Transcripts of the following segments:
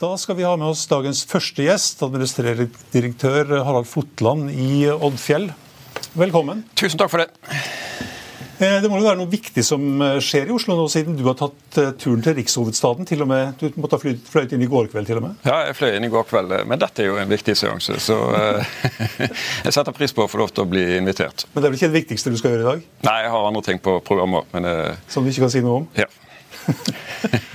Da skal vi ha med oss dagens første gjest, administrerende direktør Harald Fotland i Oddfjell. Velkommen. Tusen takk for det. Eh, det må jo være noe viktig som eh, skjer i Oslo nå, siden du har tatt eh, turen til rikshovedstaden. til og med, Du måtte ha fløyet inn i går kveld, til og med? Ja, jeg fløy inn i går kveld, men dette er jo en viktig seanse. Så jeg setter pris på å få lov til å bli invitert. Men det er vel ikke det viktigste du skal gjøre i dag? Nei, jeg har andre ting på programmet. Men, som du ikke kan si noe om? Ja.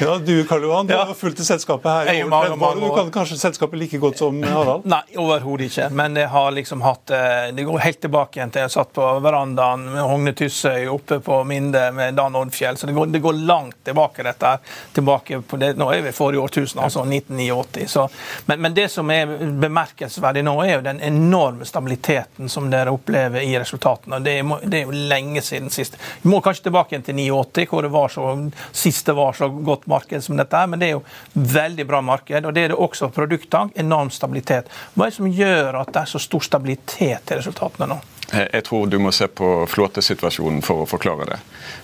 Ja, Du Karl Johan, du ja. har fulgt selskapet her i over 30 år. Du kan kanskje selskapet like godt som Harald? Nei, overhodet ikke. Men jeg har liksom hatt eh, Det går helt tilbake igjen til jeg satt på verandaen med Hogne Tyssøy oppe på Minde med Dan Oddfjell. Så det går, det går langt tilbake, dette her. tilbake på det, Nå er vi forrige årtusen, altså 1989. Så, men, men, det som er bemerkelsesverdig nå, er jo den enorme stabiliteten som dere opplever i resultatene. Det er, det er jo lenge siden sist. Vi må kanskje tilbake igjen til 89, hvor det var så, sist det var så godt marked som dette, men det er jo veldig bra marked. og Det er det også produktene. Enorm stabilitet. Hva er det som gjør at det er så stor stabilitet i resultatene nå? Jeg tror du må se på flåtesituasjonen for å forklare det.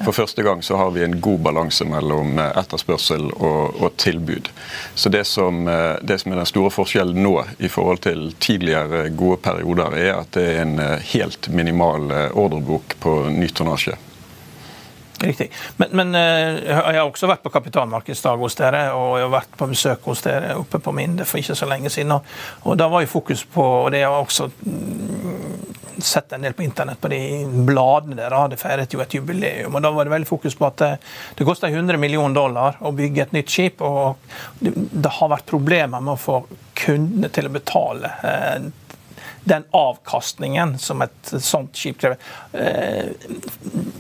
For første gang så har vi en god balanse mellom eh, etterspørsel og, og tilbud. Så det som, eh, det som, er den store forskjellen nå i forhold til tidligere gode perioder, er at det er en eh, helt minimal ordrebok på ny tonnasje. Riktig. Men, men, eh, jeg har også vært på kapitalmarkedsdag hos dere, og jeg har vært på besøk hos dere oppe på Minde for ikke så lenge siden. Og da var jo fokus på, og det har jeg også mm, sett en del på internett, på de bladene dere hadde feiret jo et jubileum. og Da var det veldig fokus på at det, det kosta 100 millioner dollar å bygge et nytt skip. Og det, det har vært problemer med å få kundene til å betale eh, den avkastningen som et sånt skip krever. Eh,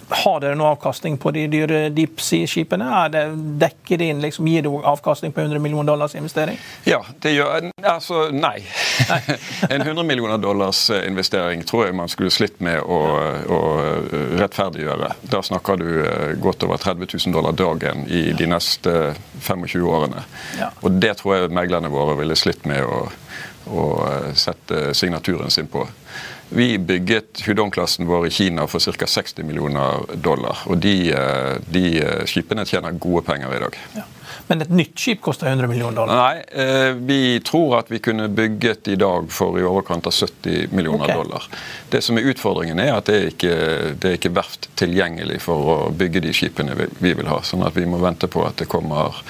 har dere noe avkastning på de dyre deep sea-skipene? Er det Dekker det inn, liksom, Gir det avkastning på 100 millioner dollars investering? Ja, det gjør Altså, nei. nei. en 100 millioner dollars eh, investering tror jeg man skulle slitt med å, å rettferdiggjøre. Da snakker du eh, godt over 30 000 dollar dagen i de neste 25 årene. Ja. Og det tror jeg meglerne våre ville slitt med å å eh, sette signaturen sin på. Vi bygget Hudong-klassen vår i Kina for ca. 60 millioner dollar. Og de, eh, de eh, skipene tjener gode penger i dag. Ja. Men et nytt skip koster 100 millioner dollar? Nei, eh, vi tror at vi kunne bygget i dag for i overkant av 70 millioner okay. dollar. Det som er utfordringen, er at det er ikke det er ikke verft tilgjengelig for å bygge de skipene vi vil ha. Sånn at vi må vente på at det kommer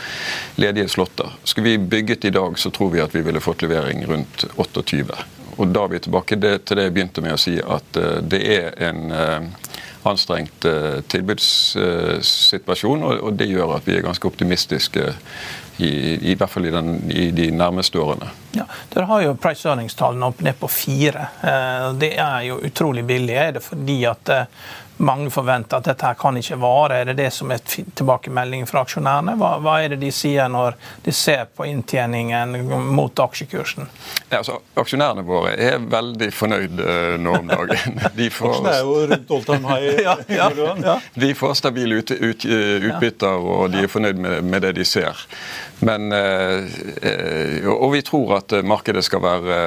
ledige slåtter. Skulle vi bygget i dag, så tror vi at vi ville fått levering rundt 28. Og da er vi tilbake til det jeg begynte med å si, at eh, det er en eh, anstrengt tilbudssituasjon, og det gjør at vi er ganske optimistiske i, i hvert fall i, den, i, de nærmeste årene. Ja, Dere har jo price earnings-tallene opp ned på fire. Det er jo utrolig billig. Er det fordi at mange forventer at dette her kan ikke vare. Er det det som er tilbakemeldingen fra aksjonærene? Hva, hva, er det de sier når de ser på inntjeningen mot aksjekursen? Ja, altså, aksjonærene våre er veldig fornøyd uh, nå om dagen. De får, er jo rundt all time high. ja, ja, ja. De får stabile ut, ut, utbytter, og de er fornøyd med, med det de ser. Men, uh, og vi tror at markedet skal være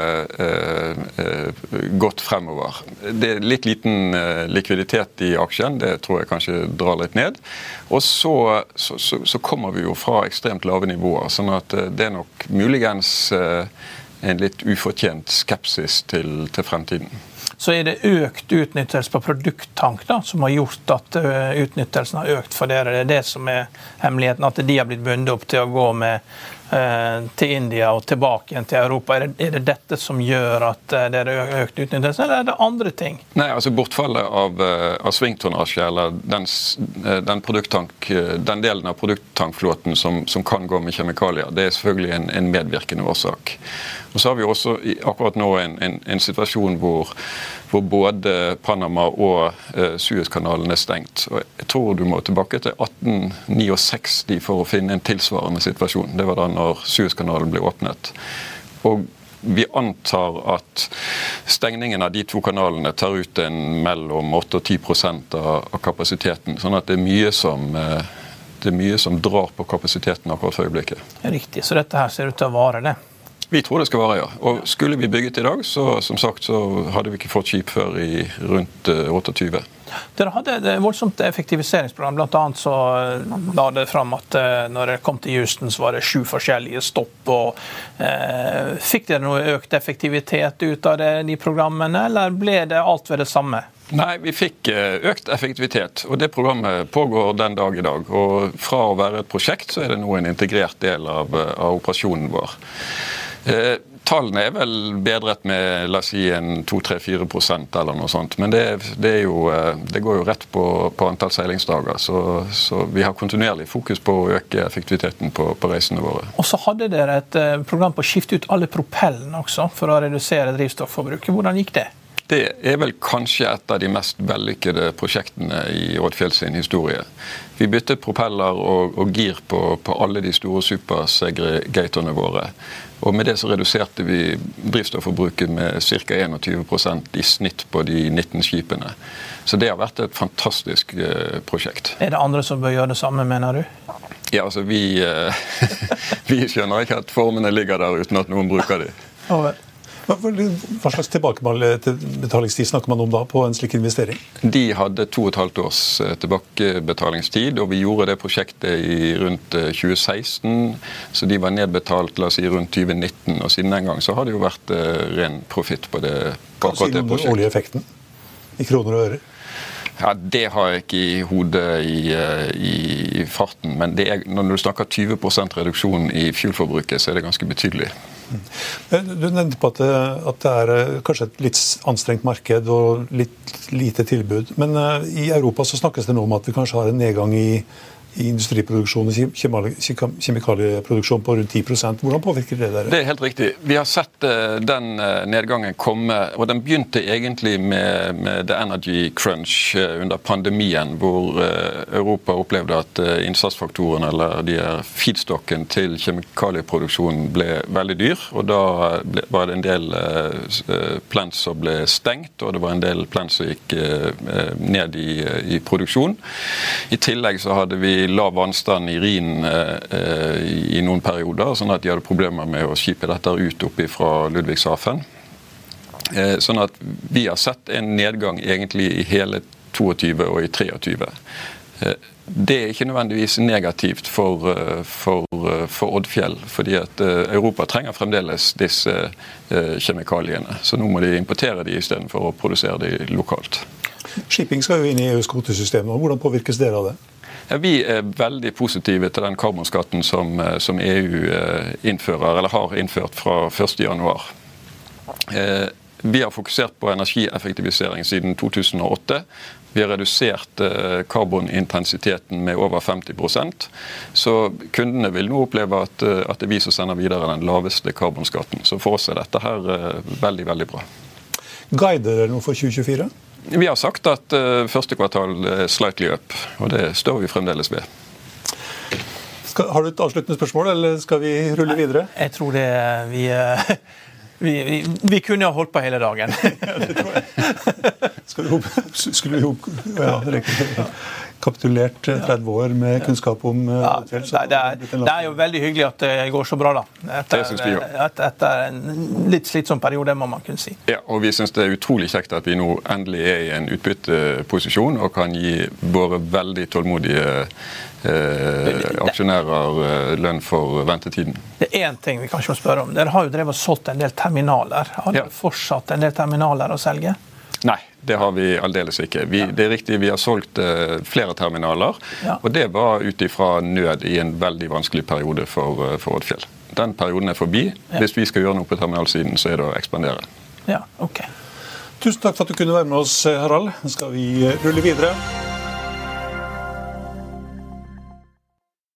godt fremover. Det er litt liten likviditet i aksjen. Det tror jeg kanskje drar litt ned. Og så, så, så, kommer vi jo fra ekstremt lave nivåer. sånn at eh, det er nok muligens eh, en litt ufortjent skepsis til, til fremtiden. Så er det økt utnyttelse på produkttank da, som har gjort at eh, utnyttelsen har økt for dere. Det er det som er hemmeligheten, at de har blitt bundet opp til å gå med til India og tilbake igjen til Europa. Er det, er det dette som gjør at eh, det er økt utnyttelse, eller er det andre ting? Nei, altså Bortfallet av, eh, av svingtonnasje, eller den, den, den, delen av produkttankflåten som, som, kan gå med kjemikalier, det er selvfølgelig en, en medvirkende årsak. Og så har vi også akkurat nå en, en, en situasjon hvor, hvor, både Panama og eh, Suezkanalen er stengt. Og jeg tror du må tilbake til 1869 for å finne en tilsvarende situasjon. Det var da når Suezkanalen ble åpnet. Og vi antar at stengningen av de to kanalene tar ut en mellom 8 og 10% av, kapasiteten. Sånn at det er mye som uh, det er mye som drar på kapasiteten akkurat for øyeblikket. Riktig, Så dette her ser ut til å vare, det? Vi tror det skal være, ja. Og skulle vi bygget i dag, så som sagt, så hadde vi ikke fått skip før i rundt 28. Eh, Dere hadde et voldsomt effektiviseringsprogram. Blant annet så eh, la det fram at eh, når dere kom til Houston, så var det sju forskjellige stopp. og eh, Fikk dere noe økt effektivitet ut av det, de programmene, eller ble det alt ved det samme? Nei, vi fikk økt effektivitet, og det programmet pågår den dag i dag. Og fra å være et prosjekt, så er det nå en integrert del av, av operasjonen vår. Eh, tallene er vel bedret med la oss si en 2-3-4% eller noe sånt. Men det, det, jo, eh, det, går jo rett på, på antall seilingsdager. Så, så, vi har kontinuerlig fokus på å øke effektiviteten på, på reisene våre. Og så hadde dere et eh, program på å skifte ut alle propellene også, for å redusere drivstofforbruket. Hvordan gikk det? Det er vel kanskje et av de mest vellykkede prosjektene i Oddfjell sin historie. Vi byttet propeller og, og gir på, på, alle de store supersegregatorene våre. Og Med det så reduserte vi drivstofforbruket med ca. 21% i snitt på de 19 skipene. Så det har vært et fantastisk eh, prosjekt. Er det andre som bør gjøre det samme, mener du? Ja, altså vi, eh, vi skjønner ikke at formene ligger der uten at noen bruker dem. Oh, hva slags tilbakebetalingstid snakker man om da på en slik investering? De hadde to og et halvt års eh, tilbakebetalingstid, og vi gjorde det prosjektet i rundt 2016. Eh, så de var nedbetalt la oss si, rundt 2019, og siden den gang så har det jo vært uh, ren profitt på det. Hva kan du om den årlige effekten i kroner og øre? Ja, Det har jeg ikke i hodet i, i farten, men er, når du snakker 20% reduksjon i fuelforbruket, så er det ganske betydelig. Du nevnte på at det, at det, er eh, kanskje et litt anstrengt marked og litt lite tilbud. Men eh, i Europa så snakkes det nå om at vi kanskje har en nedgang i i industriproduksjon og kjemikalieproduksjon på rundt 10% Hvordan påvirker det dere? Det er helt riktig. Vi har sett eh, den eh, nedgangen komme. og Den begynte egentlig med, med the energy crunch eh, under pandemien, hvor Europa opplevde at innsatsfaktoren eller de feedstocken til kjemikalieproduksjonen ble veldig dyr. og Da ble, var det en del plants som ble stengt, og det var en del plants som gikk ned i, i produksjon. I tillegg så hadde vi lav vannstand i Rhinen eh, i noen perioder, sånn at de hadde problemer med å skipe dette ut opp fra Ludvigshafen. Eh, sånn at vi har sett en nedgang egentlig i hele 22 og i 23. Eh, det er ikke nødvendigvis negativt for, for, for Oddfjell, fordi at Europa trenger fremdeles disse kjemikaliene. Så nå må de importere de istedenfor å produsere de lokalt. Shipping skal jo inn i EUs kvotesystem. Hvordan påvirkes dere av det? Vi er veldig positive til den karbonskatten som, eh, som EU eh, innfører, eller har innført fra 1.1. Eh, Vi har fokusert på energieffektivisering siden 2008. Vi har redusert karbonintensiteten med over 50% Så kundene vil nå oppleve at, at det er vi som sender videre den laveste karbonskatten. Så for oss er dette her veldig, veldig bra. Guider dere noe for 2024? Vi har sagt at uh, første kvartal er slightly up, og det står vi fremdeles ved. Skal, har du et avsluttende spørsmål, eller skal vi rulle videre? Jeg tror det vi vi, vi, vi, kunne ha holdt på hele dagen. ja, det tror jeg. Skulle vi jo ja, kapitulert 30 eh, år med kunnskap om eh, ja, det, det, er, det, er, jo veldig hyggelig at det går så bra, da. Etter, etter, etter en litt slitsom periode, må man kunne si. Ja, og Vi syns det er utrolig kjekt at vi nå endelig er i en utbytteposisjon og kan gi våre veldig tålmodige eh, aksjonærer eh, lønn for ventetiden. Det er én ting vi kanskje må spørre om. Dere har jo drevet og solgt en del terminaler. Har dere ja. fortsatt en del terminaler å selge? Nei, det har vi aldeles ikke. Vi, det er riktig, vi har solgt uh, flere terminaler. Ja. Og det var ut ifra nød i en veldig vanskelig periode for, uh, for Oddfjell. Den perioden er forbi. Ja. Hvis vi skal gjøre noe på terminalsiden, så er det å ekspandere. Ja, ok. Tusen takk for at du kunne være med oss, Harald. Nå skal vi eh, rulle videre.